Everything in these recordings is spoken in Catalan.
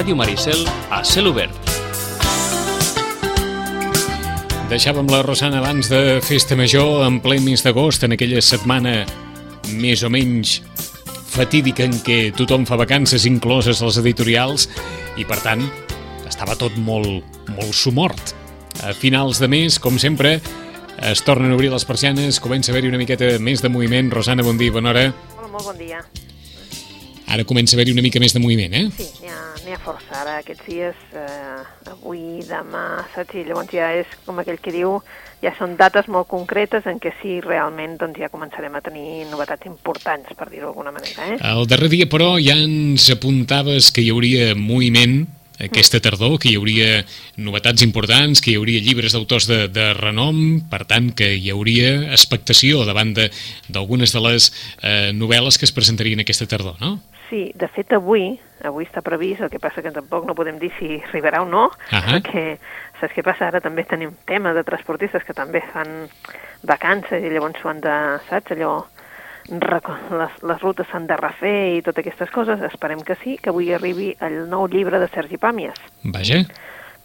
Ràdio Maricel a cel obert. Deixàvem la Rosana abans de Festa Major en ple mes d'agost, en aquella setmana més o menys fatídica en què tothom fa vacances incloses les editorials i, per tant, estava tot molt, molt sumort. A finals de mes, com sempre, es tornen a obrir les persianes, comença a haver-hi una miqueta més de moviment. Rosana, bon dia, bona hora. Hola, molt bon dia. Ara comença a haver-hi una mica més de moviment, eh? Sí, ha, n'hi ha força. Ara aquests dies, eh, avui, demà, saps? I llavors ja és com aquell que diu, ja són dates molt concretes en què sí, realment, doncs ja començarem a tenir novetats importants, per dir-ho d'alguna manera, eh? El darrer dia, però, ja ens apuntaves que hi hauria moviment aquesta tardor, que hi hauria novetats importants, que hi hauria llibres d'autors de, de renom, per tant, que hi hauria expectació davant d'algunes de, de les eh, novel·les que es presentarien aquesta tardor, no? Sí, de fet avui, avui està previst, el que passa que tampoc no podem dir si arribarà o no, Ahà. perquè saps què passa? Ara també tenim tema de transportistes que també fan vacances i llavors s'ho han de, saps, allò, les, les rutes s'han de refer i totes aquestes coses, esperem que sí, que avui arribi el nou llibre de Sergi Pàmies, Vaja,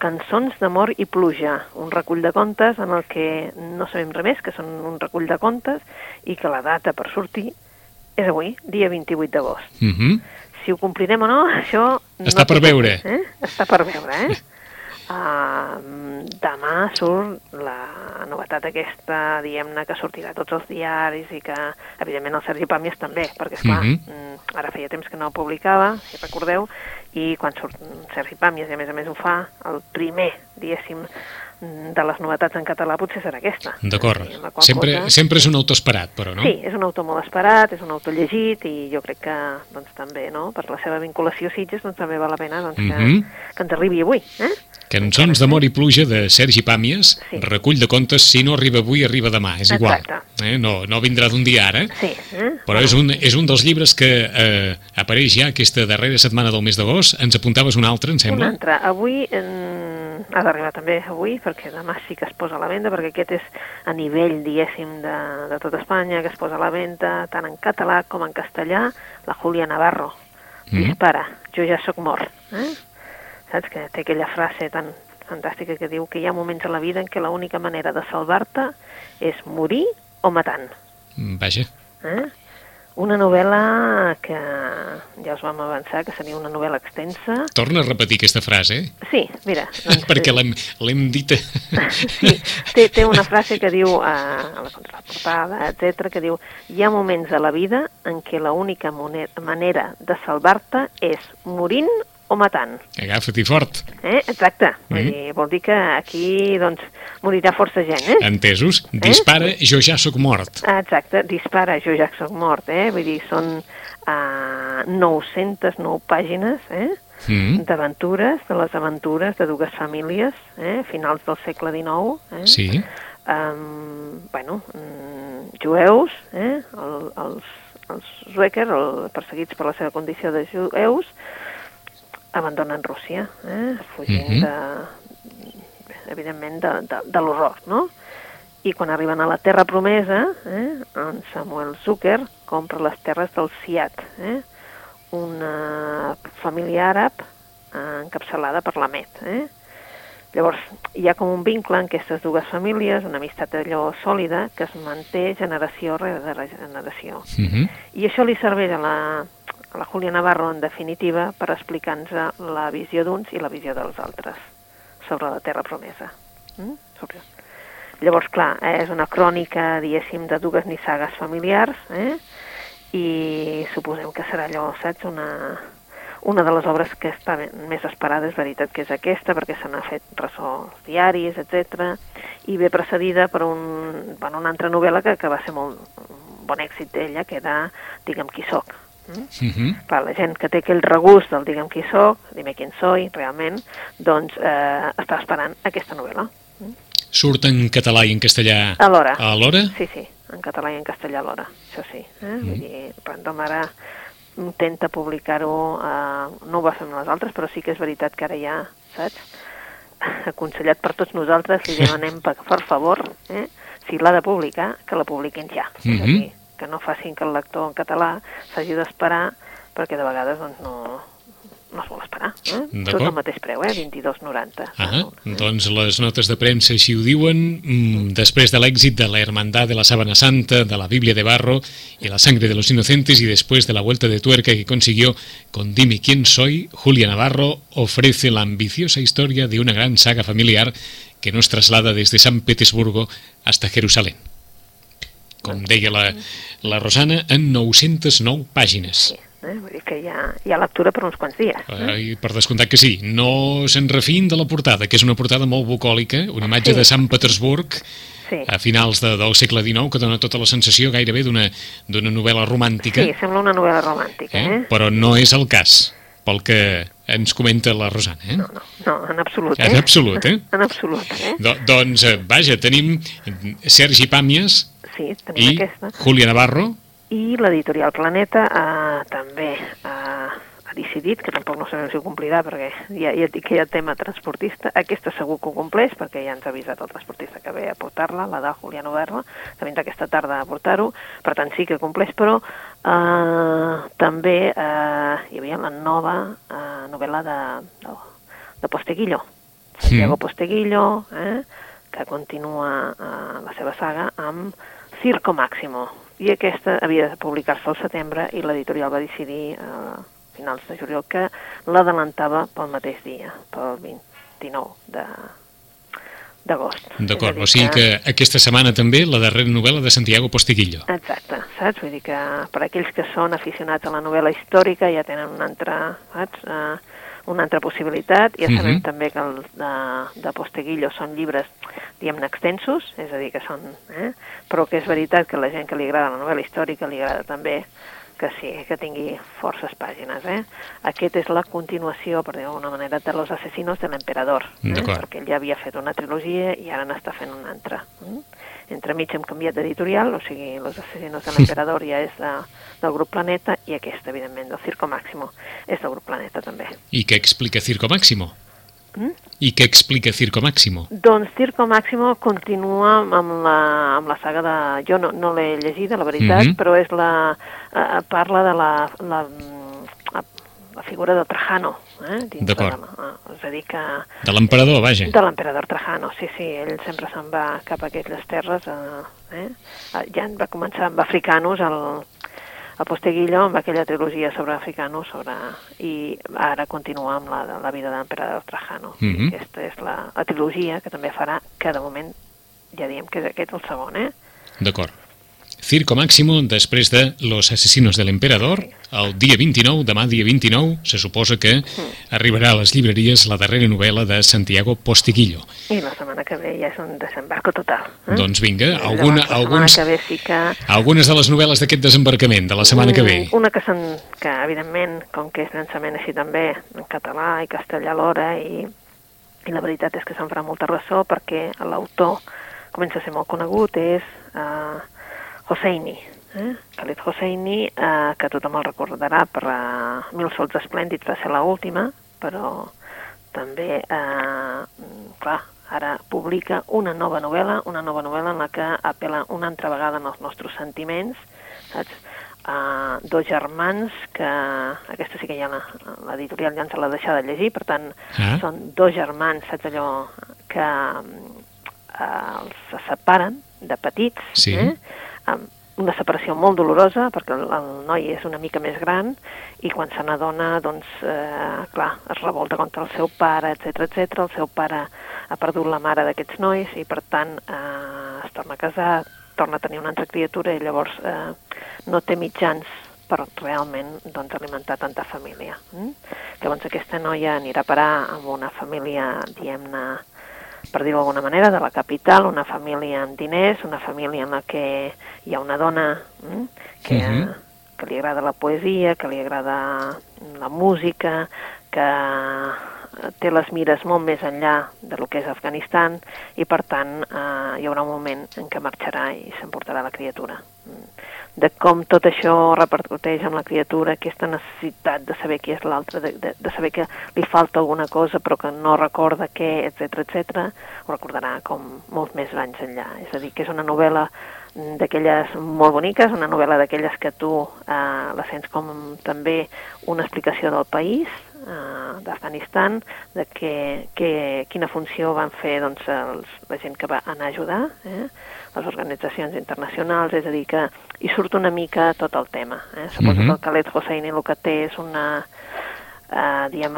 Cançons d'amor i pluja, un recull de contes en el que no sabem res més, que són un recull de contes i que la data per sortir és avui, dia 28 d'agost. uh -huh. Si ho complirem o no, això... Està no per veure. Eh? Està per veure, eh? Uh, demà surt la novetat aquesta, diguem-ne, que sortirà a tots els diaris i que, evidentment, el Sergi Pàmies també, perquè, esclar, Mhm. mm, ara feia temps que no publicava, si recordeu, i quan surt Sergi Pàmies, i a més a més ho fa, el primer, diguéssim, de les novetats en català potser serà aquesta. d'acord. Sempre, cosa- sempre és un autor esperat, però, no? Sí, és un autor molt esperat, és un autor llegit i jo crec que doncs, també, no? per la seva vinculació a Sitges, doncs, també val la pena doncs, que, Mhm. que ens arribi avui. Eh? Cançons d'amor i pluja de Sergi Pàmies, Sí. recull de contes, si no arriba avui, arriba demà, és igual. Exacte. Eh? No, no vindrà d'un dia ara, Sí. Eh? però és un, és un dels llibres que eh, apareix ja aquesta darrera setmana del mes d'agost. Ens apuntaves un altre, em Un sembla? altre. Avui en... ha d'arribar també avui, perquè demà sí que es posa a la venda, perquè aquest és a nivell, diguéssim, de, de tot Espanya, que es posa a la venda tant en català com en castellà, la Júlia Navarro. Mm. Dispara, jo ja sóc mort. Eh? Saps que té aquella frase tan fantàstica que diu que hi ha moments a la vida en què l'única manera de salvar-te és morir o matant. Vaja. Eh? Una novel·la que ja us vam avançar que seria una novel·la extensa. Torna a repetir aquesta frase, eh? Sí, mira. Doncs, perquè l'hem dit... Sí, té, té una frase que diu a, a la contraportada, etc que diu hi ha moments a la vida en què l'única manera de salvar-te és morint o matant. Agafa-t'hi fort. Eh? Exacte. Mhm. dir, vol dir que aquí doncs, morirà força gent. Eh? Entesos? Dispara, jo ja sóc mort. Ah, Exacte, dispara, jo ja sóc mort, eh? Vull dir, són uh, 909 pàgines, eh? Mm. d'aventures, de les aventures de dues famílies, eh? finals del segle XIX, eh? Sí. um, bueno, mm, jueus, eh? el, els, els Zuecker, el, perseguits per la seva condició de jueus, abandonen Rússia, eh? fugint Mhm. de, evidentment, de, de, de l'horror, no? I quan arriben a la Terra Promesa, eh, en Samuel Zucker compra les terres del Siat, eh, una família àrab eh, encapçalada per la Met. Eh? Llavors, hi ha com un vincle en aquestes dues famílies, una amistat allò sòlida, que es manté generació rere generació. Mm -hmm. I això li serveix a la, la Júlia Navarro, en definitiva, per explicar-nos la visió d'uns i la visió dels altres sobre la Terra Promesa. Mm? Sobre... Llavors, clar, eh, és una crònica, diguéssim, de dues nissagues familiars, eh? i suposem que serà allò, saps, una, una de les obres que està més esperada, és veritat que és aquesta, perquè se n'ha fet ressò als diaris, etc i ve precedida per un, per una altra novel·la que, que va ser molt bon èxit d'ella, que era Digue'm qui sóc. Mm? Mm -hmm. Per la gent que té aquell regust del Digue'm qui sóc, dime quién soy, realment, doncs eh, està esperant aquesta novel·la. Surt en català i en castellà Alhora. alhora? Sí, sí, en català i en castellà alhora, això sí. Eh? Mm. Vull dir, Random ara intenta publicar-ho, eh, no ho va fer amb les altres, però sí que és veritat que ara ja, saps, aconsellat per tots nosaltres, li demanem per, per favor, eh, si l'ha de publicar, que la publiquin ja. És a Mhm. dir, que no facin que el lector en català s'hagi d'esperar, perquè de vegades doncs, no, no es vol esperar. Eh? Tot el mateix preu, eh? 22,90. Ah, doncs les notes de premsa així ho diuen. Mm, després de l'èxit de la Hermandad de la Sábana Santa, de la Biblia de Barro y la Sangre de los Inocentes y después de la vuelta de tuerca que consiguió con Dime quién soy, Julia Navarro ofrece la ambiciosa historia de una gran saga familiar que nos traslada desde San Petersburgo hasta Jerusalén. Com deia la, la Rosana, en 909 pàgines. Sí. Eh? Vull dir que hi ha, hi ha lectura per uns quants dies. Eh? I per descomptat que sí. No se'n refin de la portada, que és una portada molt bucòlica, una imatge sí. de Sant Petersburg sí. a finals de, del segle XIX que dona tota la sensació gairebé d'una novel·la romàntica. Sí, sembla una novel·la romàntica. Eh? Eh? Però no és el cas pel que ens comenta la Rosana. Eh? No, no, no, en absolut. Eh? En absolut, eh? en absolut, eh? Do, doncs, eh, vaja, tenim Sergi Pàmies sí, tenim i aquesta. Julia Navarro, i l'editorial Planeta eh, també eh, ha decidit, que tampoc no sabem si ho complirà perquè ja, ja dic que hi ha tema transportista, aquesta segur que ho compleix perquè ja ens ha avisat el transportista que ve a portar-la, la de Juliano Verla, que vindrà aquesta tarda a portar-ho, per tant sí que compleix, però eh, també eh, hi havia la nova eh, novel·la de, de, de Posteguillo, Santiago sí. Posteguillo, eh, que continua eh, la seva saga amb Circo Máximo, i aquesta havia de publicar-se al setembre i l'editorial va decidir eh, a finals de juliol que l'adelantava pel mateix dia, pel 29 de d'agost. D'acord, o sigui que... que aquesta setmana també la darrera novel·la de Santiago Posteguillo. Exacte, saps? Vull dir que per aquells que són aficionats a la novel·la històrica ja tenen una altra, saps? Uh, una altra possibilitat. Ja sabem uh mhm. -huh. també que els de, de Posteguillo són llibres, diguem-ne, extensos, és a dir, que són... Eh? Però que és veritat que la gent que li agrada la novel·la històrica li agrada també que sí, que tingui forces pàgines. Eh? Aquest és la continuació, per dir d'alguna manera, de Los asesinos de l'emperador, eh? perquè ell ja havia fet una trilogia i ara n'està fent una altra. Mm? Entremig hem canviat d'editorial, o sigui, Los asesinos de l'emperador ja és de, del grup Planeta i aquesta, evidentment, del Circo Máximo, és del grup Planeta també. I què explica Circo Máximo? Mm? I què explica Circo Máximo? Doncs Circo Máximo continua amb la, amb la saga de... Jo no, no l'he llegida, la veritat, mm -hmm. però és la... Eh, parla de la, la figura de Trajano. Eh, D'acord. És a dir que... De l'emperador, vaja. De l'emperador Trajano, sí, sí. Ell sempre se'n va cap a aquelles terres. Eh, eh? Ja va començar amb africanos el, a Posteguillo amb aquella trilogia sobre africano sobre, i ara continua amb la, la vida de l'emperador Trajano. Mm -hmm. Aquesta és la, la trilogia que també farà, que de moment ja diem que és aquest el segon, eh? D'acord. Circo Máximo, després de Los asesinos de l'emperador, el dia 29, demà dia 29, se suposa que arribarà a les llibreries la darrera novel·la de Santiago Posteguillo. I la setmana que ve ja és un desembarco total. Eh? Doncs vinga, alguna, Llavors, alguns, que ve sí que... algunes de les novel·les d'aquest desembarcament de la setmana que ve. Una que, sen, que evidentment, com que és llançament així també, en català i castellà alhora, i, i la veritat és que se'n farà molta ressò perquè l'autor comença a ser molt conegut, és... Eh, Hosseini, eh? Khaled Hosseini, eh, que tothom el recordarà per uh, Mil sols esplèndids, va ser l'última, però també, eh, clar, ara publica una nova novel·la, una nova novel·la en la que apela una altra vegada als nostres sentiments, saps? Uh, dos germans que, aquesta sí que ja l'editorial ja ens l'ha deixat de llegir, per tant, ah. són dos germans, saps allò, que uh, els separen de petits, sí. eh? Amb una separació molt dolorosa, perquè el, el noi és una mica més gran, i quan se n'adona, doncs, eh, clar, es revolta contra el seu pare, etc etc. El seu pare ha perdut la mare d'aquests nois i, per tant, eh, es torna a casar, torna a tenir una altra criatura i llavors eh, no té mitjans per realment doncs, alimentar tanta família. Mm? Llavors aquesta noia anirà a parar amb una família, diem-ne, per dir-ho d'alguna manera, de la capital, una família amb diners, una família en la que hi ha una dona mm, que, uh -huh. que li agrada la poesia, que li agrada la música, que té les mires molt més enllà de lo que és Afganistan i, per tant, eh, hi haurà un moment en què marxarà i s'emportarà la criatura. Mm de com tot això repercuteix en la criatura, aquesta necessitat de saber qui és l'altre, de, de, de saber que li falta alguna cosa però que no recorda què, etc etc, ho recordarà com molts més anys enllà. És a dir, que és una novel·la d'aquelles molt boniques, una novel·la d'aquelles que tu eh, la sents com també una explicació del país, eh, d'Afganistan, de que, que, quina funció van fer doncs, els, la gent que va anar a ajudar, eh? Les organitzacions internacionals, és a dir, que hi surt una mica tot el tema. Eh? Suposo mm -hmm. que el Khaled Hosseini el que té és una, eh, diguem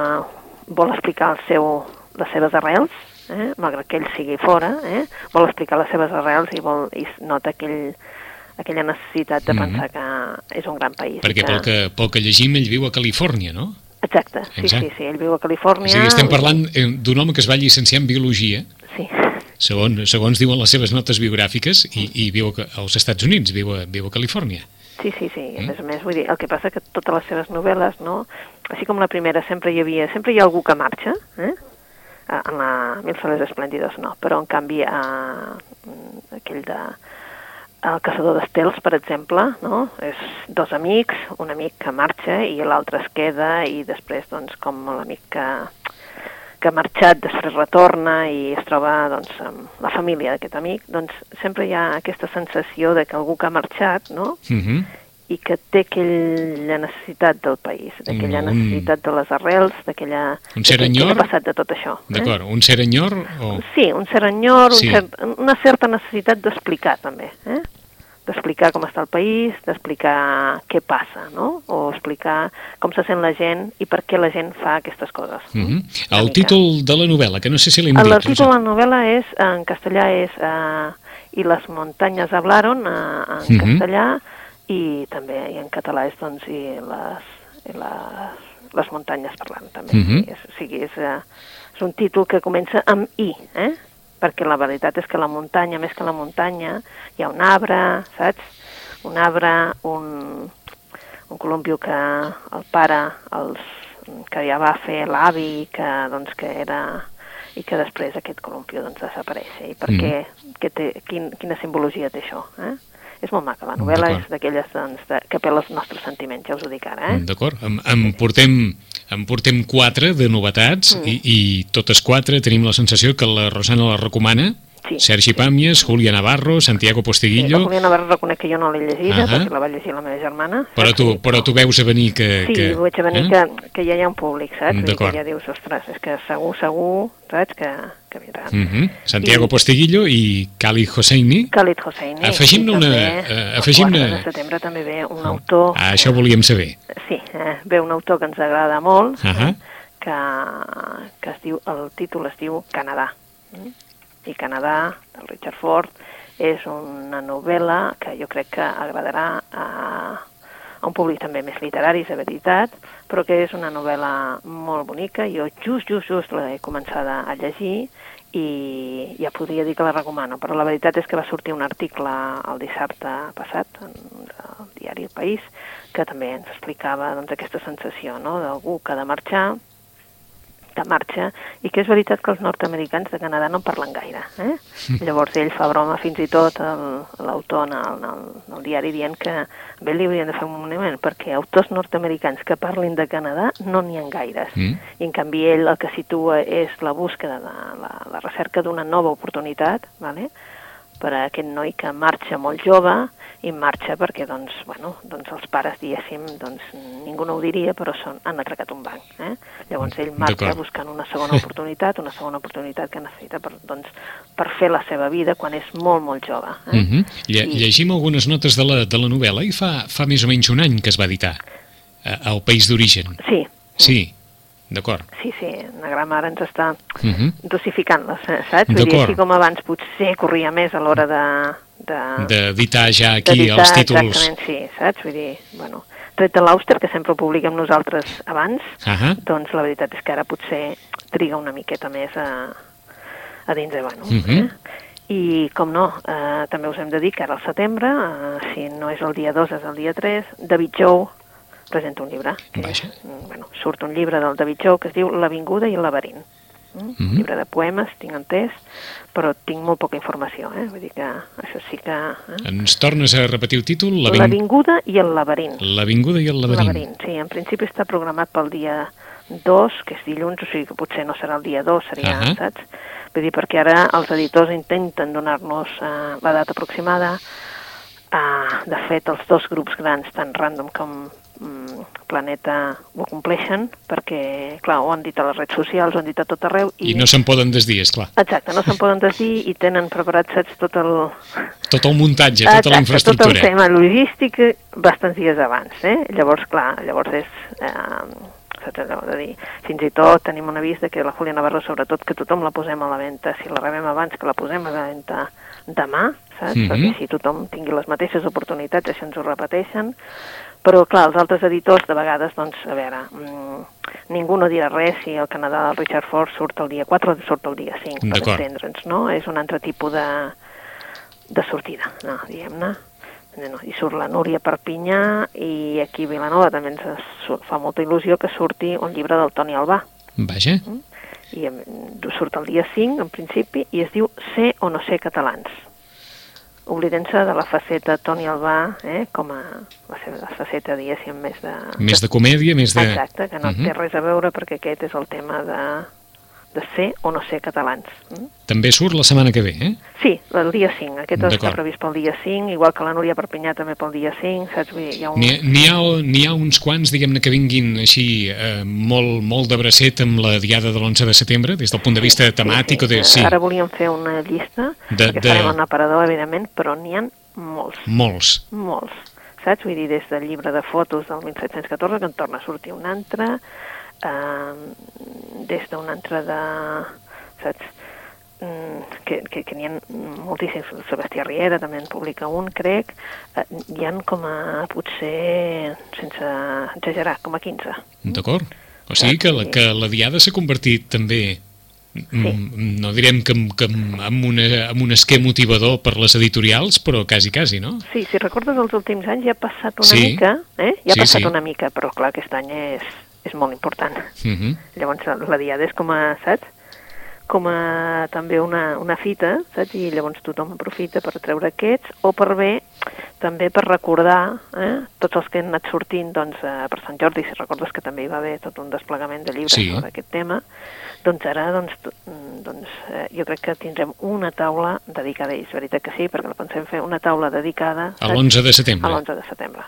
vol explicar el seu, les seves arrels, eh? malgrat que ell sigui fora, eh? vol explicar les seves arrels i, vol, i nota aquell, aquella necessitat de mm -hmm. pensar que és un gran país. Perquè que... pel, que, pel que llegim ell viu a Califòrnia, no? Exacte, sí, Exacte. sí, sí, ell viu a Califòrnia. O sigui, estem parlant eh, d'un home que es va llicenciar en Biologia, sí. Segons, segons diuen les seves notes biogràfiques, i, i viu als Estats Units, viu a, viu a Califòrnia. Sí, sí, sí, mm? a més a més, vull dir, el que passa que totes les seves novel·les, no?, així com la primera sempre hi havia, sempre hi ha algú que marxa, eh?, en la Mil soles esplèndidos no, però en canvi a, aquell de el caçador d'estels, per exemple, no? és dos amics, un amic que marxa i l'altre es queda i després, doncs, com l'amic que, que ha marxat, després retorna i es troba doncs, amb la família d'aquest amic, doncs sempre hi ha aquesta sensació de que algú que ha marxat, no? Uh -huh i que té aquella necessitat del país, d'aquella un... necessitat de les arrels, d'aquella... Un serenyor? ha passat de tot això. Eh? D'acord, un serenyor o...? Sí, un serenyor, sí. un cert, una certa necessitat d'explicar també, eh? D'explicar com està el país, d'explicar què passa, no? O explicar com se sent la gent i per què la gent fa aquestes coses. Uh -huh. El títol de la novel·la, que no sé si l'hem dit. El títol de la novel·la és, en castellà és uh, I les muntanyes hablaron, uh, en uh -huh. castellà, i també i en català és doncs i les, i les, les muntanyes parlant també. -huh. és, o sigui, és, uh, és un títol que comença amb I, eh? Perquè la veritat és que la muntanya, més que la muntanya, hi ha un arbre, saps? Un arbre, un, un columpio que el pare, els, que ja va fer l'avi, que, doncs, que era i que després aquest columpio doncs, desapareix. I per mm. què, que té, quin, quina simbologia té això? Eh? és molt maca, la novel·la és d'aquelles doncs, de, que apel·la els nostres sentiments, ja us ho dic ara. Eh? D'acord, en, en, portem, en portem quatre de novetats mm. i, i totes quatre tenim la sensació que la Rosana la recomana Sí, Sergi sí. Pàmies, Julia Navarro, Santiago Postiguillo... Sí, Julia Navarro reconec que jo no l'he llegida, uh -huh. perquè la va llegir la meva germana. Però tu, però tu veus a venir que... Sí, que... veig a venir eh? que, que ja hi ha un públic, saps? D'acord. Ja dius, ostres, és que segur, segur, saps, que, que vindrà. Uh -huh. Santiago I... Postiguillo i Khalid Hosseini. Khalid Hosseini. Afegim-ne una... Uh, afegim 4 de setembre també ve un oh. autor... Ah, això volíem saber. Sí, eh, ve un autor que ens agrada molt, uh -huh. que, que es diu, el títol es diu Canadà. Mm? i Canadà, del Richard Ford, és una novel·la que jo crec que agradarà a, a un públic també més literari, és veritat, però que és una novel·la molt bonica. Jo just, just, just l'he començada a llegir i ja podria dir que la recomano, però la veritat és que va sortir un article el dissabte passat en el diari El País que també ens explicava doncs, aquesta sensació no? d'algú que ha de marxar de marxa i que és veritat que els nord-americans de Canadà no parlen gaire. Eh? Mm. Llavors ell fa broma fins i tot l'autor en, el, en, el, en el diari dient que bé li haurien de fer un monument perquè autors nord-americans que parlin de Canadà no n'hi ha gaires. Mm. I en canvi ell el que situa és la búsqueda de la, la recerca d'una nova oportunitat, ¿vale? per a aquest noi que marxa molt jove i marxa perquè doncs, bueno, doncs els pares, diguéssim, doncs, ningú no ho diria, però són, han atracat un banc. Eh? Llavors ell marxa buscant una segona oportunitat, una segona oportunitat que necessita per, doncs, per fer la seva vida quan és molt, molt jove. Eh? Uh -huh. Lle I... Llegim algunes notes de la, de la novel·la i fa, fa més o menys un any que es va editar al País d'Origen. Sí. Sí. D'acord. Sí, sí, Nagrama ara ens està uh -huh. dosificant-les, saps? Vull dir, així com abans potser corria més a l'hora de... D'editar de, ja aquí els títols. Exactament, sí, saps? Vull dir, bueno, tret de l'Auster, que sempre ho publiquem nosaltres abans, uh -huh. doncs la veritat és que ara potser triga una miqueta més a, a dins de, bueno, uh -huh. eh? I, com no, eh, també us hem de dir que ara al setembre, eh, si no és el dia 2, és el dia 3, David Jou presenta un llibre. Que, Vaja. Mm, bueno, surt un llibre del David Jou que es diu L'avinguda i el laberint. Mm? Mm -hmm. Llibre de poemes, tinc entès, però tinc molt poca informació, eh? Vull dir que això sí que... Eh? Ens tornes a repetir el títol? L'avinguda i el laberint. L'avinguda i el laberint. laberint. Sí, en principi està programat pel dia 2, que és dilluns, o sigui que potser no serà el dia 2, seria, uh -huh. saps? Vull dir, perquè ara els editors intenten donar-nos uh, la data aproximada, Uh, de fet, els dos grups grans, tant Random com Planeta ho compleixen perquè, clar, ho han dit a les redes socials, ho han dit a tot arreu. I, I no se'n poden desdir, esclar. Exacte, no se'n poden desdir i tenen preparat, saps, tot el... Tot el muntatge, tota Exacte, la infraestructura. tot el tema logístic bastants dies abans, eh? Llavors, clar, llavors és... Eh, saps allò de dir, fins i tot tenim un avís de que la Júlia Navarro, sobretot, que tothom la posem a la venda, si la rebem abans, que la posem a la venda demà, saps? Mm. -hmm. Perquè si tothom tingui les mateixes oportunitats, això ens ho repeteixen. Però, clar, els altres editors, de vegades, doncs, a veure, mm, ningú no dirà res si el Canadà del Richard Ford surt el dia 4 o surt el dia 5, per entendre'ns, no? És un altre tipus de, de sortida, no, diguem-ne. No, I surt la Núria Perpinyà i aquí a Vilanova també ens fa molta il·lusió que surti un llibre del Toni Albà. Vaja, I em, surt el dia 5, en principi, i es diu Ser o no ser catalans. Oblidant-se de la faceta Toni Albà, eh, com a la seva faceta, diguéssim, més de... més de comèdia, més de... Exacte, que no Mhm. té res a veure perquè aquest és el tema de, de ser o no ser catalans. Mm? També surt la setmana que ve, eh? Sí, el dia 5. Aquest està D'acord. previst pel dia 5, igual que la Núria Perpinyà també pel dia 5, saps? Vull dir, hi ha un... N'hi ha, n'hi ha, n'hi ha uns quants, diguem-ne, que vinguin així eh, molt, molt de bracet amb la diada de l'11 de setembre, des del punt de vista temàtic o de... Sí, Ara volíem fer una llista, De- perquè de- farem un aparador, evidentment, però n'hi ha molts, molts. molts. Saps? Vull dir, des del llibre de fotos del 1714, que en torna a sortir un altre, eh, des d'un altre de... Saps? Mm, que, que, que n'hi ha moltíssims, Sebastià Riera també en publica un, crec, eh, hi han com a, potser, sense exagerar, com a 15. D'acord? O sigui que la, que la diada s'ha convertit també mm, no direm que, que amb, una, amb un esquer motivador per les editorials, però quasi, quasi, no? Sí, si recordes els últims anys ja ha passat una Sí. mica, eh? Ja ha Sí, passat sí. una mica, però clar, aquest any és, és molt important. Uh -huh. Llavors la diada és com a, saps? Com a també una, una fita, saps? I llavors tothom aprofita per treure aquests, o per bé, també per recordar eh? tots els que han anat sortint doncs, eh, per Sant Jordi, si recordes que també hi va haver tot un desplegament de llibres Sí. sobre aquest tema, doncs ara doncs, doncs, eh, jo crec que tindrem una taula dedicada a ells, veritat que sí, perquè la pensem fer una taula dedicada A saps? l'11 de setembre. a l'11 de setembre.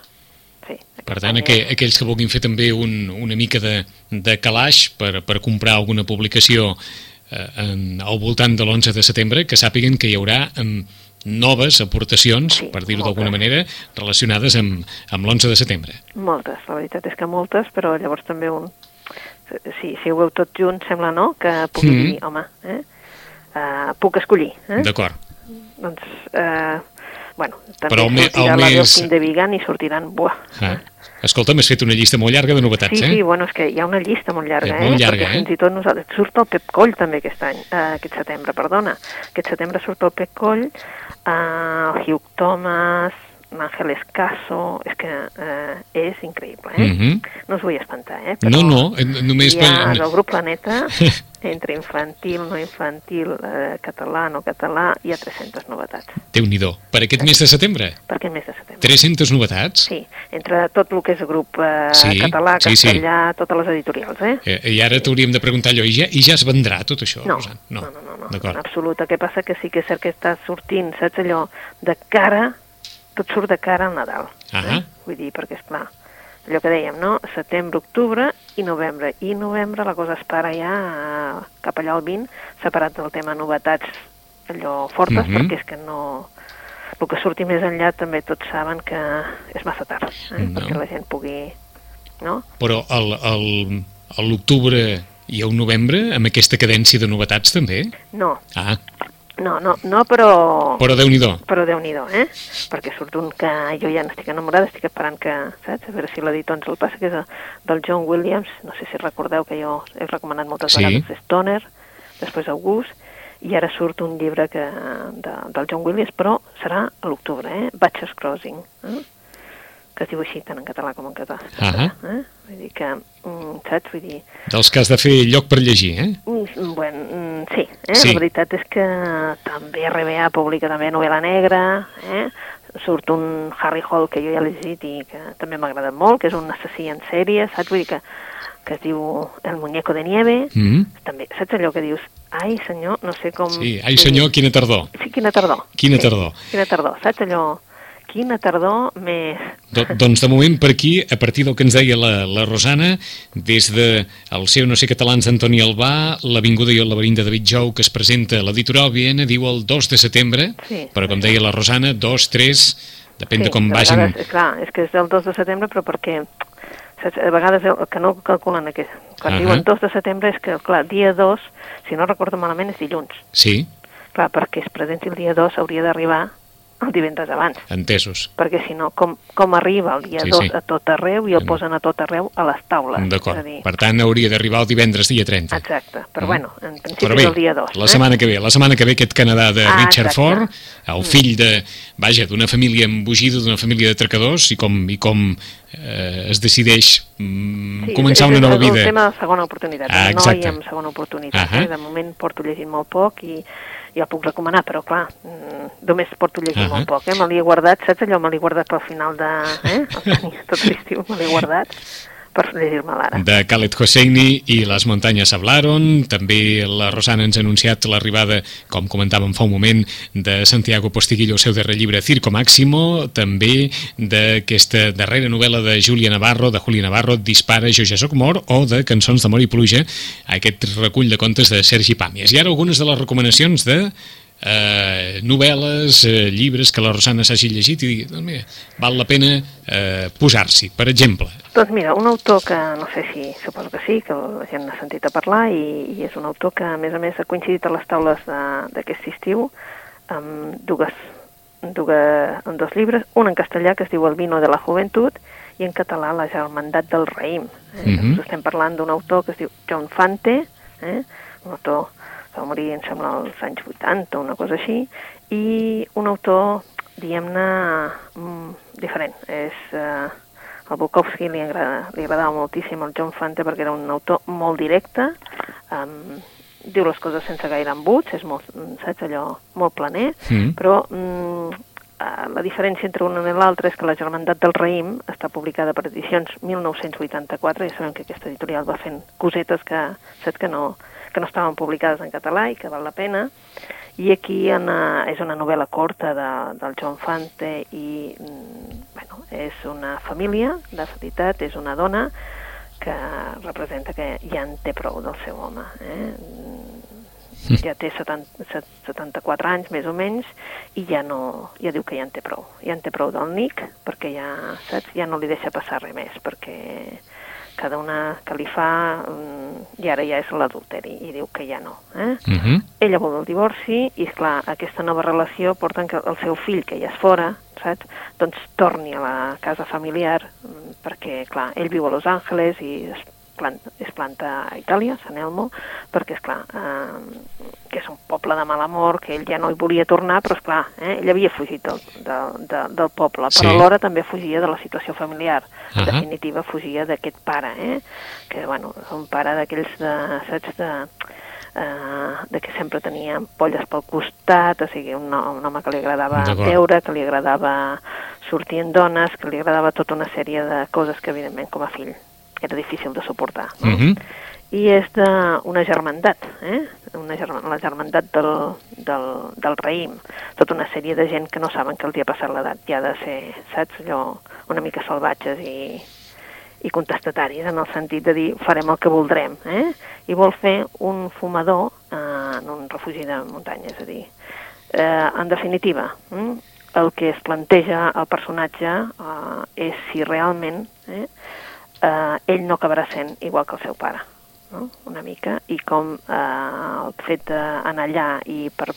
Sí, Per tant, any aqu és- aquells que vulguin fer també un, una mica de, de calaix per, per comprar alguna publicació eh, en, al voltant de l'11 de setembre, que sàpiguen que hi haurà em, noves aportacions, Sí, per dir-ho d'alguna manera, relacionades amb, amb l'11 de setembre. Moltes, la veritat és que moltes, però llavors també un... Si, si ho veu tot junt, sembla, no?, que pugui Mhm. dir, home, eh? Uh, puc escollir, eh? D'acord. Doncs, eh, bueno, també Però el me- sortirà el la mes- Delfín de Vigan i sortiran, buah. Ah. Escolta, m'has fet una llista molt llarga de novetats, Sí, eh? sí, bueno, és que hi ha una llista molt llarga, molt eh? llarga, Perquè eh? fins i tot nosaltres... Surt el Pep Coll també aquest any, eh, aquest setembre, perdona. Aquest setembre surt el Pep Coll, eh, el Hugh Thomas, l'Àngel Escaso... És que eh, és increïble, eh? Mhm. No us vull espantar, eh? No, no, eh, només... Hi ha del grup Planeta, entre infantil, no infantil, eh, català, no català, hi ha 300 novetats. Déu-n'hi-do. Per aquest mes de setembre, Per aquest mes de setembre. 300 novetats? Sí, entre tot el que és el grup eh, Sí, català, sí, sí. castellà, totes les editorials, eh? Eh, I ara t'hauríem de preguntar allò, i ja, i ja es vendrà tot això, No, Rosan? no, no, no, no, en absolut. El que passa que sí que és cert que està sortint, saps allò, de cara, tot surt de cara al Nadal. Ahà. Eh? Vull dir, perquè, és clar, allò que dèiem, no? Setembre, octubre i novembre. I novembre la cosa es para ja cap allà al 20, separat del tema novetats allò fortes, Mhm. perquè és que no... El que surti més enllà també tots saben que és massa tard, eh? No. perquè la gent pugui... No? Però al, al, a l'octubre i al novembre, amb aquesta cadència de novetats també? No, Ah, no, no, no però... però Déu-n'hi-do. Però déu nhi eh? Perquè surt un que jo ja n'estic enamorada, estic esperant que, saps? A veure si l'editor ens el passa, que és el- del John Williams, no sé si recordeu que jo he recomanat moltes Sí. vegades Stoner, després August, i ara surt un llibre que, de, del John Williams, però serà a l'octubre, eh? Batches Crossing, eh? Que es diu així tant en català com en català. Ahà. Eh? Vull dir que, mm, saps? Vull dir, Dels que has de fer lloc per llegir, eh? Mm, Bueno, mm, sí, eh? Sí. la veritat és que també RBA publica també novel·la negra, eh? surt un Harry Hall que jo ja l'he llegit i que també m'ha agradat molt, que és un assassí en sèrie, saps? Vull dir que, que es diu El muñeco de nieve, Mm. també, saps allò que dius, ai senyor, no sé com... Sí, ai senyor, quina tardor. Sí, quina tardor. Quina sí, tardor. Quina tardor, saps allò quina tardor més... Do, doncs de moment per aquí, a partir del que ens deia la, la Rosana, des de el seu no sé catalans d'Antoni Albà, l'Avinguda i el laberint de David Jou, que es presenta a l'editorial Viena, diu el 2 de setembre, Sí. però com deia la Rosana, 2, 3, depèn de com de vagin... Vegades, clar, és que és el 2 de setembre, però perquè saps, a vegades el que no calculen aquest... Quan Ahà. diuen 2 de setembre és que, clar, dia 2, si no recordo malament, és dilluns. Sí, Clar, perquè es presenti el dia 2 hauria d'arribar el divendres abans. entesos. perquè si no, com, com arriba el dia Sí, 2 sí. a tot arreu i el Mm. posen a tot arreu a les taules. D'acord. És dir, Per tant, hauria d'arribar el divendres dia 30. exacte. Però Mm. bueno, en principi Però és bé, el dia 2. la setmana que ve, la setmana que ve aquest Canadà de Ah, Richard exacte. Ford, el fill de, vaja, d'una família embogida, d'una família de tracadors, i com, i com eh, es decideix mm, Sí, començar és, una és nova el vida. tema de segona oportunitat. Ah, Ah, exacte. noi amb segona oportunitat. Ahà. Eh? De moment porto llegint molt poc i ja el puc recomanar, però clar, mm, només porto llegint Ahà. molt poc. Eh? Me l'he guardat, saps allò? Me l'he guardat pel final de... Eh? El tenia tot l'estiu, me l'he guardat per llegir-me l'ara. de Khaled Hosseini i les muntanyes hablaron. També la Rosana ens ha anunciat l'arribada, com comentàvem fa un moment, de Santiago Postiguillo, el seu darrer llibre Circo Máximo, també d'aquesta darrera novel·la de Júlia Navarro, de Júlia Navarro, Dispara, jo ja soc mort, o de Cançons d'amor i pluja, aquest recull de contes de Sergi Pàmies. I ara algunes de les recomanacions de eh, novel·les, eh, llibres que la Rosana s'hagi llegit i digui, doncs mira, val la pena eh, posar-s'hi. Per exemple, Doncs mira, un autor que no sé si, suposo que sí, que la gent n'ha sentit a parlar i, i és un autor que a més a més ha coincidit a les taules de- d'aquest estiu amb dues, dues, amb dos llibres, un en castellà que es diu El vino de la juventud i en català La germandat del raïm. Eh? Mhm. Doncs estem parlant d'un autor que es diu John Fante, eh? un autor va morir, em sembla, als anys 80, una cosa així, i un autor, diguem-ne, mm, diferent. És... Eh, el Bukowski li, agrada, li agradava moltíssim al John Fante perquè era un autor molt directe, um, diu les coses sense gaire embuts, és molt, saps, allò, molt planer, Mm. però mm, eh, la diferència entre un i l'altre és que la Germandat del Raïm està publicada per edicions 1984 i sabem que aquesta editorial va fent cosetes que, saps, que no, que no estaven publicades en català i que val la pena. I aquí en, és una novel·la corta de, del John Fante i mm, bueno, és una família, de veritat, és una dona que representa que ja en té prou del seu home. Eh? Ja té 70, set- 74 anys, més o menys, i ja no, ja diu que ja en té prou. Ja en té prou del Nick, perquè ja, saps, ja no li deixa passar res més, perquè cada una que li fa mm, i ara ja és l'adulteri, i diu que ja no. Eh? Uh -huh. ella vol el divorci i, és clar aquesta nova relació porta que el seu fill, que ja és fora, saps? doncs torni a la casa familiar mm, perquè, clar, ell viu a Los Angeles i es planta, es planta a Itàlia, San Elmo, perquè, és clar, eh, que és un poble de mal amor, que ell ja no hi volia tornar, però, és clar, eh, ell havia fugit del, del, del, del poble, Sí. però alhora també fugia de la situació familiar. En Ahà. definitiva, fugia d'aquest pare, eh? que, bueno, és un pare d'aquells de, saps, de, eh, de que sempre tenia polles pel costat, o sigui, un, un home que li agradava veure, que li agradava sortir amb dones, que li agradava tota una sèrie de coses que, evidentment, com a fill era difícil de suportar. No? Uh -huh. I és d'una germandat, eh? una german, la germandat del, del, del raïm. Tota una sèrie de gent que no saben que els hi ha passat l'edat, ja ha de ser, saps, allò, una mica salvatges i, i contestataris, en el sentit de dir farem el que voldrem, eh? I vol fer un fumador eh, en un refugi de muntanya, és a dir, eh, en definitiva, mm, el que es planteja el personatge eh, és si realment eh, eh, ell no acabarà sent igual que el seu pare no? una mica, i com eh, el fet d'anar allà i per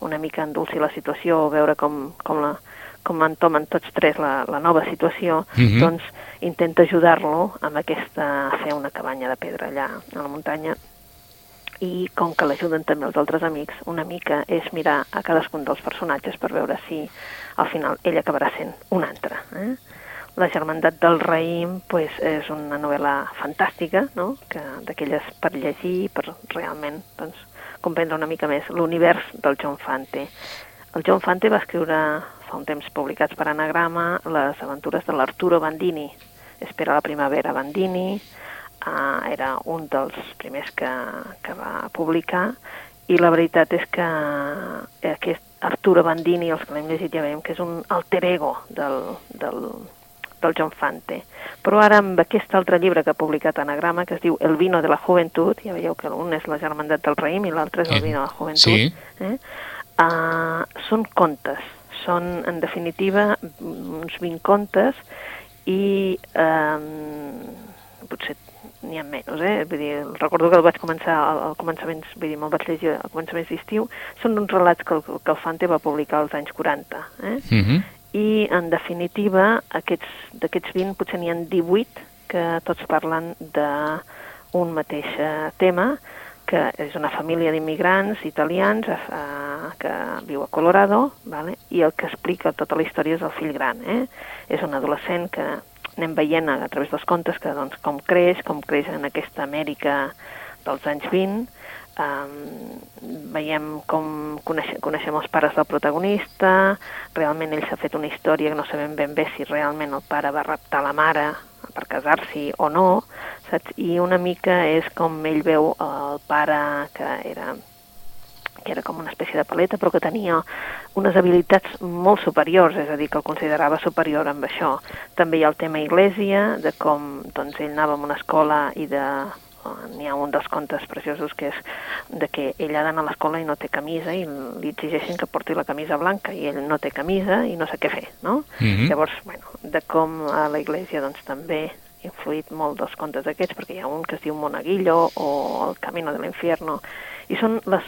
una mica endolcir la situació, veure com, com, la, com entomen tots tres la, la nova situació, Mhm. doncs intenta ajudar-lo amb aquesta, a fer una cabanya de pedra allà a la muntanya i com que l'ajuden també els altres amics, una mica és mirar a cadascun dels personatges per veure si al final ell acabarà sent un altre. Eh? La germandat del raïm pues, és una novel·la fantàstica, no? que d'aquelles per llegir, per realment doncs, comprendre una mica més l'univers del John Fante. El John Fante va escriure fa un temps publicats per anagrama les aventures de l'Arturo Bandini, Espera la primavera Bandini, uh, era un dels primers que, que va publicar i la veritat és que aquest Arturo Bandini, els que l'hem llegit ja veiem que és un alter ego del, del, del John Fante. Però ara amb aquest altre llibre que ha publicat Anagrama, que es diu El vino de la juventud, ja veieu que un és la germandat del raïm i l'altre és el vino de la juventud, Sí. eh? uh, són contes, són en definitiva uns 20 contes i um, potser n'hi ha menys, eh? Vull dir, recordo que el vaig començar al, al començaments, vull dir, me'l vaig llegir al començaments d'estiu, són uns relats que el, que el Fante va publicar als anys 40, eh? Uh -huh. I en definitiva aquests d'aquests 20 potser n'hi ha 18 que tots parlen d'un mateix eh, tema que és una família d'immigrants italians eh, que viu a Colorado vale? i el que explica tota la història és el fill gran eh? és un adolescent que anem veient a, a través dels contes que doncs, com creix, com creix en aquesta Amèrica dels anys 20 Um, veiem com coneixem, coneixem els pares del protagonista, realment ell s'ha fet una història que no sabem ben bé si realment el pare va raptar la mare per casar-s'hi o no, saps? I una mica és com ell veu el pare que era que era com una espècie de paleta, però que tenia unes habilitats molt superiors, és a dir, que el considerava superior amb això. També hi ha el tema Iglesia, de com doncs, ell anava a una escola i de n'hi ha un dels contes preciosos que és de que ell ha d'anar a l'escola i no té camisa i li exigeixen que porti la camisa blanca i ell no té camisa i no sé què fer, no? Mhm. Llavors, bueno, de com a la Iglesia doncs també ha influït molt dels contes aquests, perquè hi ha un que es diu Monaguillo o El Camino de l'Infierno, i són les,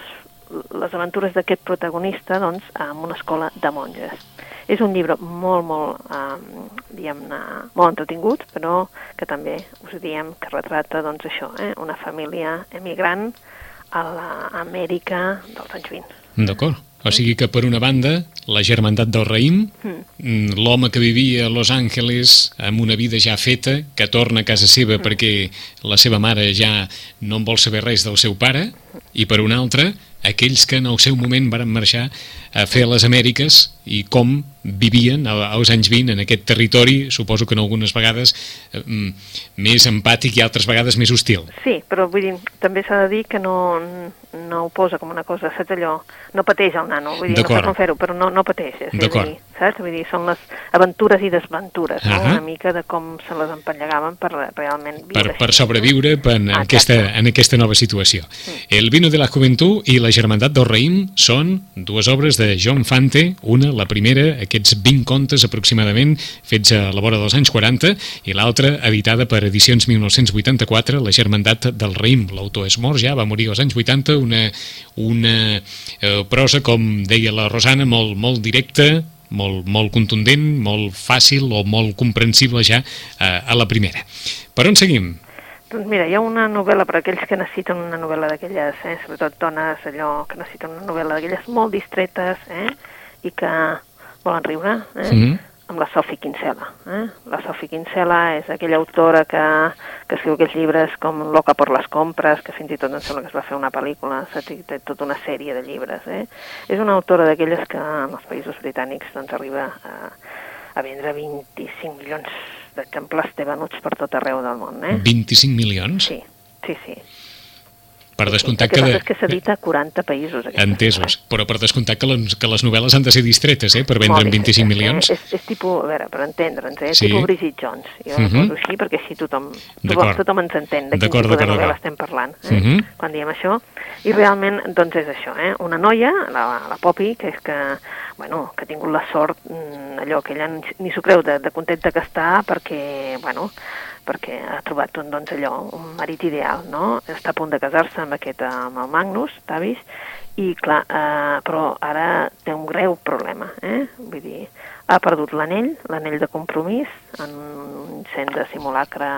les aventures d'aquest protagonista doncs, en una escola de monges. És un llibre molt, molt, eh, diguem-ne, molt entretingut, però que també us diem que retrata, doncs, això, eh, una família emigrant a l'Amèrica dels anys 20. D'acord. O sigui que, per una banda, la germandat del raïm, mm, l'home que vivia a Los Angeles amb una vida ja feta, que torna a casa seva perquè la seva mare ja no en vol saber res del seu pare, i per una altra, aquells que en el seu moment varen marxar a fer les Amèriques i com vivien als anys 20 en aquest territori, suposo que en algunes vegades eh, mm, més empàtic i altres vegades més hostil. Sí, però vull dir, també s'ha de dir que no, no ho posa com una cosa, saps allò? No pateix el nano, vull dir, no sé com fer-ho, però no, no pateixes. és a D'acord. saps? Vull dir, són les aventures i desventures, no? Ahà. Una mica de com se les empallegaven per realment viure per, per no? sobreviure en, Ah, aquesta, exacte. en aquesta nova situació. El vino de la juventud i la germandat del raïm són dues obres de John Fante, una, la primera, aquests 20 contes aproximadament, fets a la vora dels anys 40, i l'altra, editada per edicions 1984, la germandat del raïm. L'autor és mort ja, va morir als anys 80, una, una eh, prosa, com deia la Rosana, molt, molt directa, molt, molt contundent, molt fàcil o molt comprensible ja eh, a la primera. Per on seguim? Doncs mira, hi ha una novel·la per aquells que necessiten una novel·la d'aquelles, eh, sobretot dones allò que necessiten una novel·la d'aquelles molt distretes eh, i que volen riure, eh, Mhm. amb la Sophie Kinsella. Eh? La Sophie Kinsella és aquella autora que, que escriu aquells llibres com Loca por les compres, que fins i tot em sembla que es va fer una pel·lícula, saps? I té tota una sèrie de llibres. Eh? És una autora d'aquelles que en els països britànics doncs, arriba a, a vendre 25 milions d'exemplars té venuts per tot arreu del món. Eh? 25 milions? Sí, sí, sí. Per descomptar El que és que s'edita a 40 països. Entesos. Però per descomptar que les, que les novel·les han de ser distretes, eh? Per vendre amb 25 distretes, milions. Eh? És, és tipus, a veure, per entendre'ns, eh? Sí. tipus Bridget Jones. Jo Mhm. uh -huh. poso així perquè així tothom, tothom, tothom ens entén de quin tipus de novel·la estem parlant eh? Mhm. quan diem això. I realment, doncs és això, eh? una noia, la, la Poppy, que és que, bueno, que ha tingut la sort, mm, allò que ella ni, ni s'ho creu, de, de contenta que està, perquè, bueno, perquè ha trobat un, doncs allò, un marit ideal, no? Està a punt de casar-se amb aquest, amb el Magnus, Tavis, i clar, eh, però ara té un greu problema, eh? Vull dir, ha perdut l'anell, l'anell de compromís, en un incent de simulacre,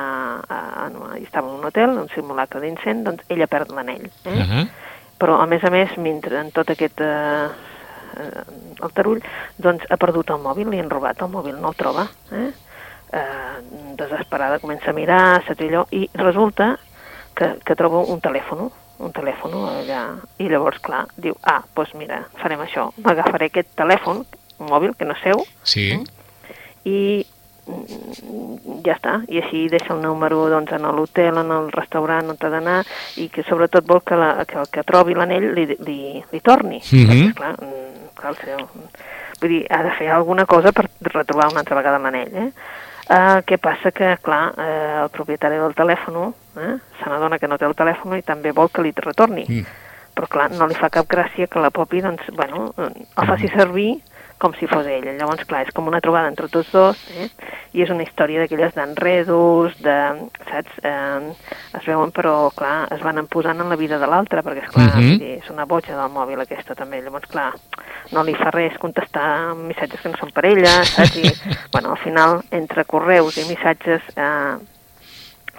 eh, en, estava en un hotel, un simulacre d'incent, doncs ella perd l'anell. Eh? Uh -huh. Però, a més a més, mentre en tot aquest eh, eh, el tarull, doncs ha perdut el mòbil, li han robat el mòbil, no el troba. Eh? Eh, desesperada comença a mirar, saps allò, i resulta que, que troba un telèfon, un telèfon allà, i llavors, clar, diu, ah, doncs mira, farem això, m'agafaré aquest telèfon, mòbil que no és seu, Sí. i mm, ja està, i així deixa el número doncs, en l'hotel, en el restaurant on t'ha d'anar, i que sobretot vol que, la, que el que trobi l'anell li, li, li torni. Mhm. Perquè, clar, mm, clar, el seu, vull dir, ha de fer alguna cosa per retrobar una altra vegada l'anell, eh? Uh, què passa que, clar, uh, el propietari del telèfon eh, se n'adona que no té el telèfon i també vol que li retorni. Mm. Però, clar, no li fa cap gràcia que la Popi, doncs, bueno, eh, el faci servir com si fos ella. Llavors, clar, és com una trobada entre tots dos, eh? i és una història d'aquelles d'enredos, de, saps, eh, es veuen, però, clar, es van posant en la vida de l'altre, perquè, esclar, Mhm. vull dir, és una boja del mòbil aquesta, també. Llavors, clar, no li fa res contestar missatges que no són per ella, saps? I, bueno, al final, entre correus i missatges, eh,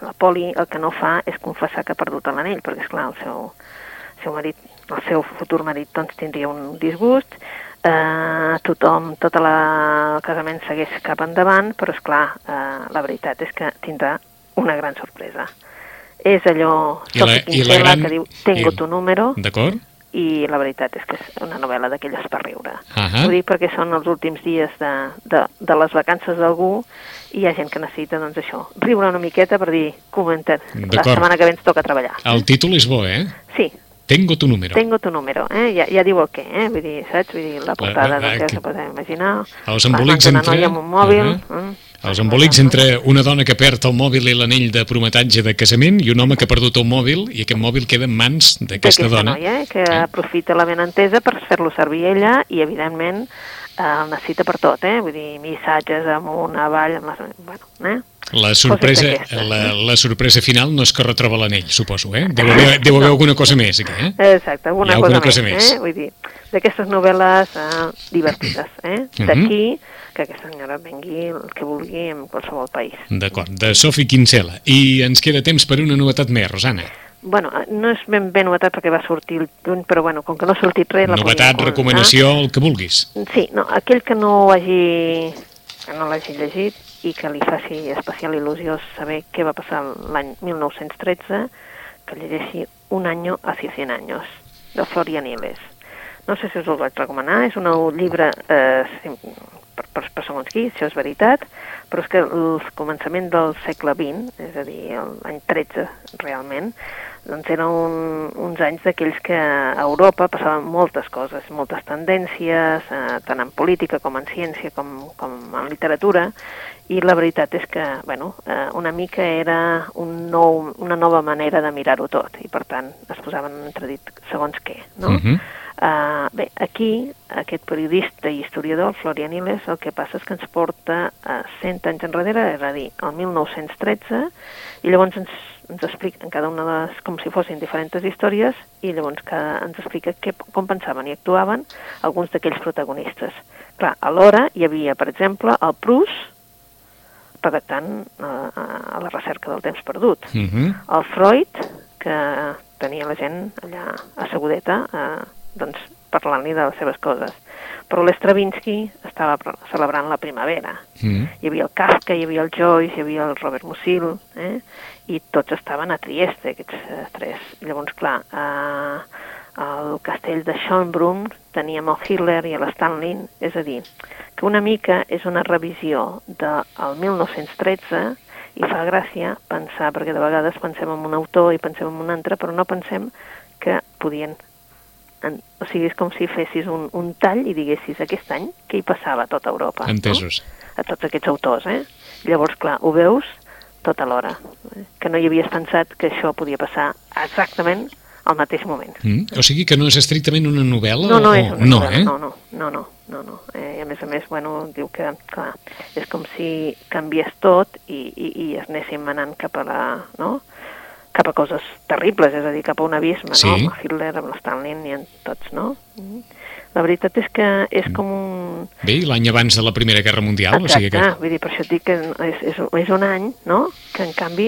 la Poli el que no fa és confessar que ha perdut l'anell, perquè, és clar el seu, seu marit, el seu futur marit, doncs, tindria un disgust, eh, tothom, tot la, el casament segueix cap endavant, però, és clar eh, la veritat és que tindrà una gran sorpresa. És allò, I la- i la gran- que diu Tengo i- tu número, D'acord? i la veritat és que és una novel·la d'aquelles per riure. Ahà. Ho dic perquè són els últims dies de, de, de les vacances d'algú i hi ha gent que necessita, doncs això, riure una miqueta per dir, comenta, la setmana que ve ens toca treballar. El títol és bo, eh? Sí, Tengo tu número. tengo tu número, eh? Ja, ja diu el què, eh? Vull dir, saps? Vull dir, la portada, la- doncs ja que- s'ho podem imaginar. Els embolics d'una entre... amb un mòbil. Ahà. eh? Els embolics entre una dona que perd el mòbil i l'anell de prometatge de casament i un home que ha perdut el mòbil i aquest mòbil queda en mans d'aquesta dona. noia, eh, que Eh? aprofita la benentesa per fer-lo servir ella i, evidentment, eh, el necessita per tot, eh? Vull dir, missatges amunt, avall, amb les... Bueno, eh? La sorpresa, la, la sorpresa final no és que retroba l'anell, suposo, eh? Deu haver, deu haver alguna cosa més, aquí, eh? Exacte, alguna, alguna cosa, cosa més, més. Eh? Vull dir, d'aquestes novel·les eh, divertides, eh? Mhm. D'aquí que aquesta senyora vengui el que vulgui en qualsevol país. D'acord, de Sofi Quincela. I ens queda temps per una novetat més, Rosana. Bueno, no és ben bé novetat perquè va sortir el juny, però bueno, com que no ha sortit res... la Novetat, recomanació, el que vulguis. Sí, no, aquell que no ho hagi, que no l'hagi llegit i que li faci especial il·lusió saber què va passar l'any 1913, que llegeixi Un año hacia 100 años, de Florian Iles. No sé si us el vaig recomanar, és un llibre eh, per, per, per segons qui, això és veritat, però és que el començament del segle XX, és a dir, l'any 13 realment, doncs eren un, uns anys d'aquells que a Europa passaven moltes coses, moltes tendències, eh, tant en política com en ciència com, com en literatura, i la veritat és que, bueno, eh, una mica era un nou, una nova manera de mirar-ho tot, i per tant es posaven en entredit segons què, no? Mhm. Uh, bé, aquí, aquest periodista i historiador, Florian Iles, el que passa és que ens porta uh, 100 anys enrere, és a dir, el 1913, i llavors ens, ens explica en cada una de les, com si fossin diferents històries, i llavors cada, ens explica què, com pensaven i actuaven alguns d'aquells protagonistes. Clar, alhora hi havia, per exemple, el Proust, redactant uh, a la recerca del temps perdut, Mhm. el Freud, que tenia la gent allà assegudeta, eh, doncs parlant-li de les seves coses. Però l'Estravinsky estava celebrant la primavera. Mhm. Hi havia el Kafka, hi havia el Joyce, hi havia el Robert Musil, eh? i tots estaven a Trieste, aquests eh, tres. Llavors, clar, eh, al castell de Schönbrunn teníem el Hitler i l'Stanlin, és a dir, que una mica és una revisió del 1913 i fa gràcia pensar, perquè de vegades pensem en un autor i pensem en un altre, però no pensem que podien... En, o sigui, és com si fessis un, un tall i diguessis aquest any què hi passava a tota Europa. Entesos. No? A tots aquests autors, eh? Llavors, clar, ho veus tot alhora. Eh? Que no hi havies pensat que això podia passar exactament al mateix moment. Mm. O sigui que no és estrictament una novel·la? No, no o... és una no, novel·la, eh? no, no, no, no, no, no. Eh, I a més a més, bueno, diu que, clar, és com si canviés tot i, i, i es anéssim anant cap a la, no?, cap a coses terribles, és a dir, cap a un abisme, Sí. no?, amb Hitler, amb l'Stalin i en tots, no? Mm. La veritat és que és com un... Bé, l'any abans de la Primera Guerra Mundial, o sigui que... vull dir, per això et dic que és, és, és un any, no?, que en canvi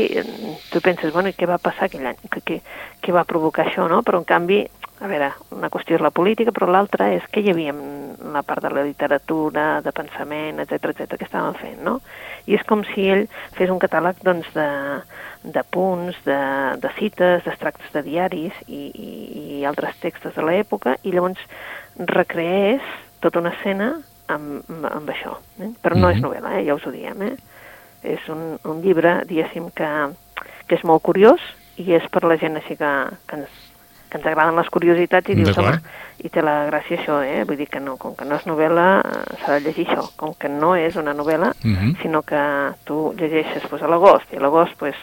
tu penses, bueno, i què va passar aquell any? Què, què, què va provocar això, no? Però en canvi, a veure, una qüestió és la política, però l'altra és que hi havia en la part de la literatura, de pensament, etc etc que estàvem fent, no? I és com si ell fes un catàleg, doncs, de, de punts, de, de cites, d'extractes de diaris i, i, i altres textos de l'època, i llavors recreés tota una escena amb, amb, amb això. Eh? Però no Mhm. és novel·la, eh? ja us ho diem. Eh? és un, un llibre, diguéssim, que, que és molt curiós i és per la gent així que, que, ens, que ens agraden les curiositats i dius, home, i té la gràcia això, eh? Vull dir que no, com que no és novel·la, eh, s'ha de llegir això. Com que no és una novel·la, uh -huh. sinó que tu llegeixes pues, a l'agost, i a l'agost pues,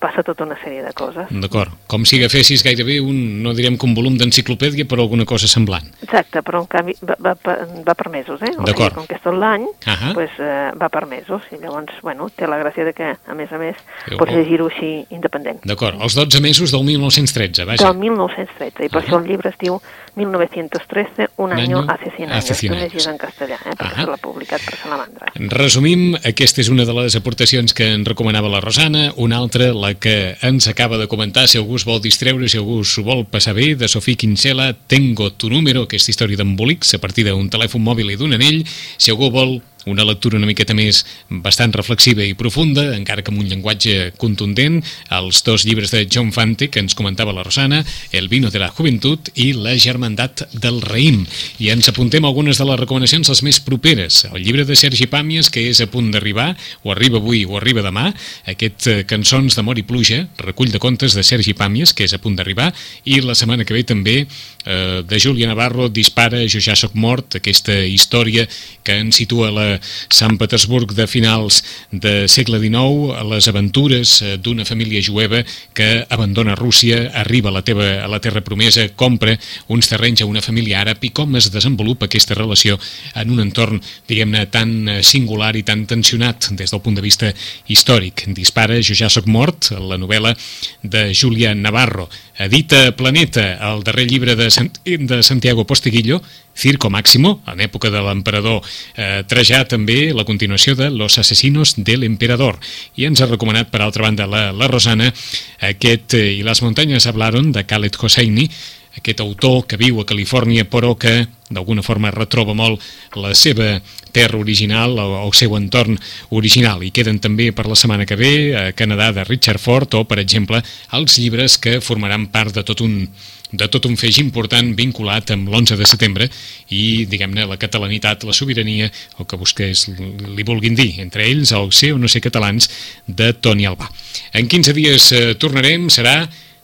passa tota una sèrie de coses. D'acord, com si agafessis gairebé un, no direm que un volum d'enciclopèdia, però alguna cosa semblant. Exacte, però en canvi va, va, va per mesos, eh? D'acord. Com que és tot l'any, uh -huh. pues, eh, va per mesos, i llavors, bueno, té la gràcia de que, a més a més, Déu pots llegir-ho així independent. D'acord, els 12 mesos del 1913, vaja. Del 1913, i per uh -huh. això el llibre es diu 1913, un, un año hace 100 años. Hace 100 años. és en castellà, eh? perquè l'ha publicat per Salamandra. Resumim, aquesta és una de les aportacions que en recomanava la Rosana, una altra, la que ens acaba de comentar, si algú es vol distreure, si algú s'ho vol passar bé, de Sofí Quincela, Tengo tu número, aquesta història d'embolics a partir d'un telèfon mòbil i d'un anell, si algú vol una lectura una miqueta més bastant reflexiva i profunda, encara que amb un llenguatge contundent, els dos llibres de John Fante que ens comentava la Rosana, El vino de la juventud i La germandat del raïm. I ens apuntem algunes de les recomanacions les més properes. El llibre de Sergi Pàmies, que és a punt d'arribar, o arriba avui o arriba demà, aquest eh, Cançons d'amor i pluja, recull de contes de Sergi Pàmies, que és a punt d'arribar, i la setmana que ve també eh, de Júlia Navarro, Dispara, jo ja soc mort, aquesta història que ens situa la Sant Petersburg de finals de segle XIX, les aventures eh, d'una família jueva que abandona Rússia, arriba a la, teva, a la terra promesa, compra uns terrenys a una família àrab i com es desenvolupa aquesta relació en un entorn, diguem-ne, tan eh, singular i tan tensionat des del punt de vista històric. Dispara, jo ja sóc mort, la novel·la de Júlia Navarro. Edita Planeta, el darrer llibre de, de Santiago Posteguillo, Circo Máximo, en època de l'emperador eh, Trajà també, la continuació de Los asesinos del emperador. I ens ha recomanat, per altra banda, la, la Rosana, aquest eh, I les muntanyes hablaron, de Khaled Hosseini, aquest autor que viu a Califòrnia però que d'alguna forma retroba molt la seva terra original o el seu entorn original i queden també per la setmana que ve a Canadà de Richard Ford o per exemple els llibres que formaran part de tot un de tot un feix important vinculat amb l'11 de setembre i, diguem-ne, la catalanitat, la sobirania, el que vostès li vulguin dir, entre ells el ser o no ser catalans de Toni Albà. En 15 dies eh, tornarem, serà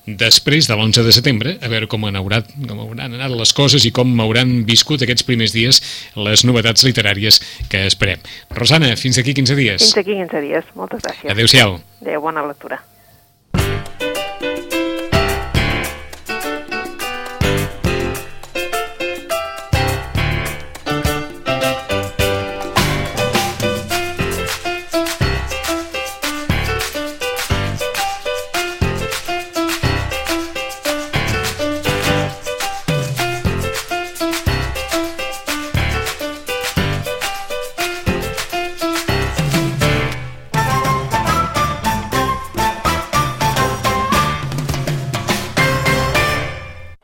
després de l'11 de setembre, a veure com, haurà, com hauran anat les coses i com hauran viscut aquests primers dies les novetats literàries que esperem. Rosana, fins aquí 15 dies. Fins aquí 15 dies, moltes gràcies. Adéu-siau. Adéu, bona lectura.